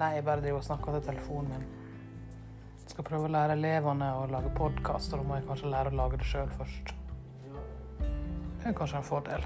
Nei, jeg bare driver og snakker til telefonen min. Jeg skal prøve å lære elevene å lage podkast, og da må jeg kanskje lære å lage det sjøl først. Det er kanskje en fordel.